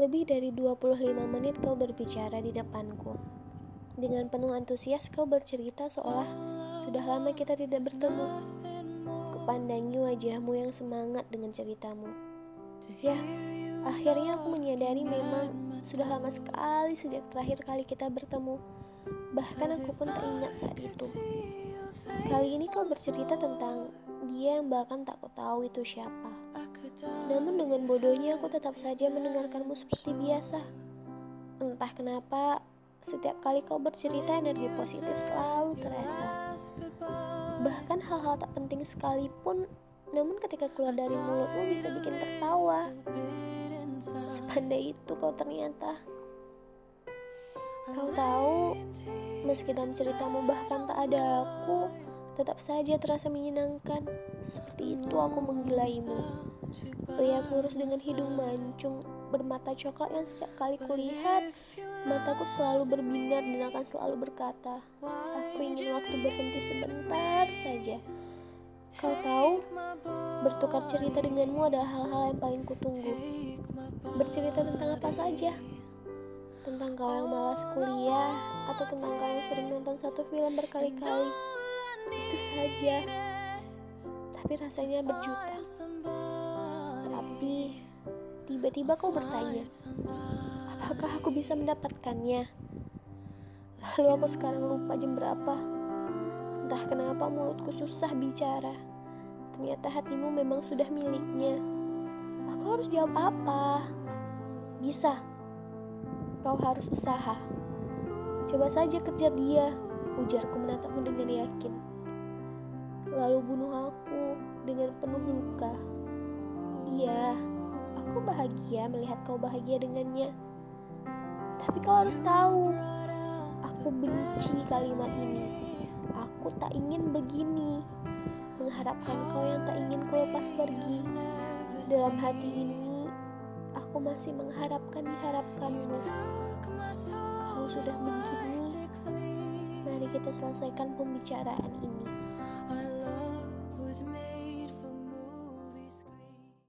Lebih dari 25 menit kau berbicara di depanku. Dengan penuh antusias kau bercerita seolah sudah lama kita tidak bertemu. Kupandangi wajahmu yang semangat dengan ceritamu. Ya, akhirnya aku menyadari memang sudah lama sekali sejak terakhir kali kita bertemu. Bahkan aku pun tak ingat saat itu. Kali ini kau bercerita tentang dia yang bahkan tak tahu itu siapa. Namun dengan bodohnya aku tetap saja mendengarkanmu seperti biasa. Entah kenapa, setiap kali kau bercerita energi positif selalu terasa. Bahkan hal-hal tak penting sekalipun, namun ketika keluar dari mulutmu bisa bikin tertawa. Sepandai itu kau ternyata. Kau tahu, meski dalam ceritamu bahkan tak ada aku, tetap saja terasa menyenangkan. Seperti itu aku menggilaimu. Pria kurus dengan hidung mancung, bermata coklat yang setiap kali kulihat, mataku selalu berbinar dan akan selalu berkata, aku ingin waktu berhenti sebentar saja. Kau tahu, bertukar cerita denganmu adalah hal-hal yang paling kutunggu. Bercerita tentang apa saja? Tentang kau yang malas kuliah, atau tentang kau yang sering nonton satu film berkali-kali. Saja. Tapi rasanya berjuta. Tapi tiba-tiba kau bertanya, apakah aku bisa mendapatkannya? Lalu aku sekarang lupa jam berapa. Entah kenapa mulutku susah bicara. Ternyata hatimu memang sudah miliknya. Aku harus jawab apa? Bisa. Kau harus usaha. Coba saja kejar dia, ujarku menatapmu dengan yakin. Lalu bunuh aku dengan penuh luka. Iya, aku bahagia melihat kau bahagia dengannya. Tapi kau harus tahu, aku benci kalimat ini. Aku tak ingin begini, mengharapkan kau yang tak ingin ku lepas pergi. Dalam hati ini, aku masih mengharapkan diharapkanmu. Kalau sudah begini, mari kita selesaikan pembicaraan ini.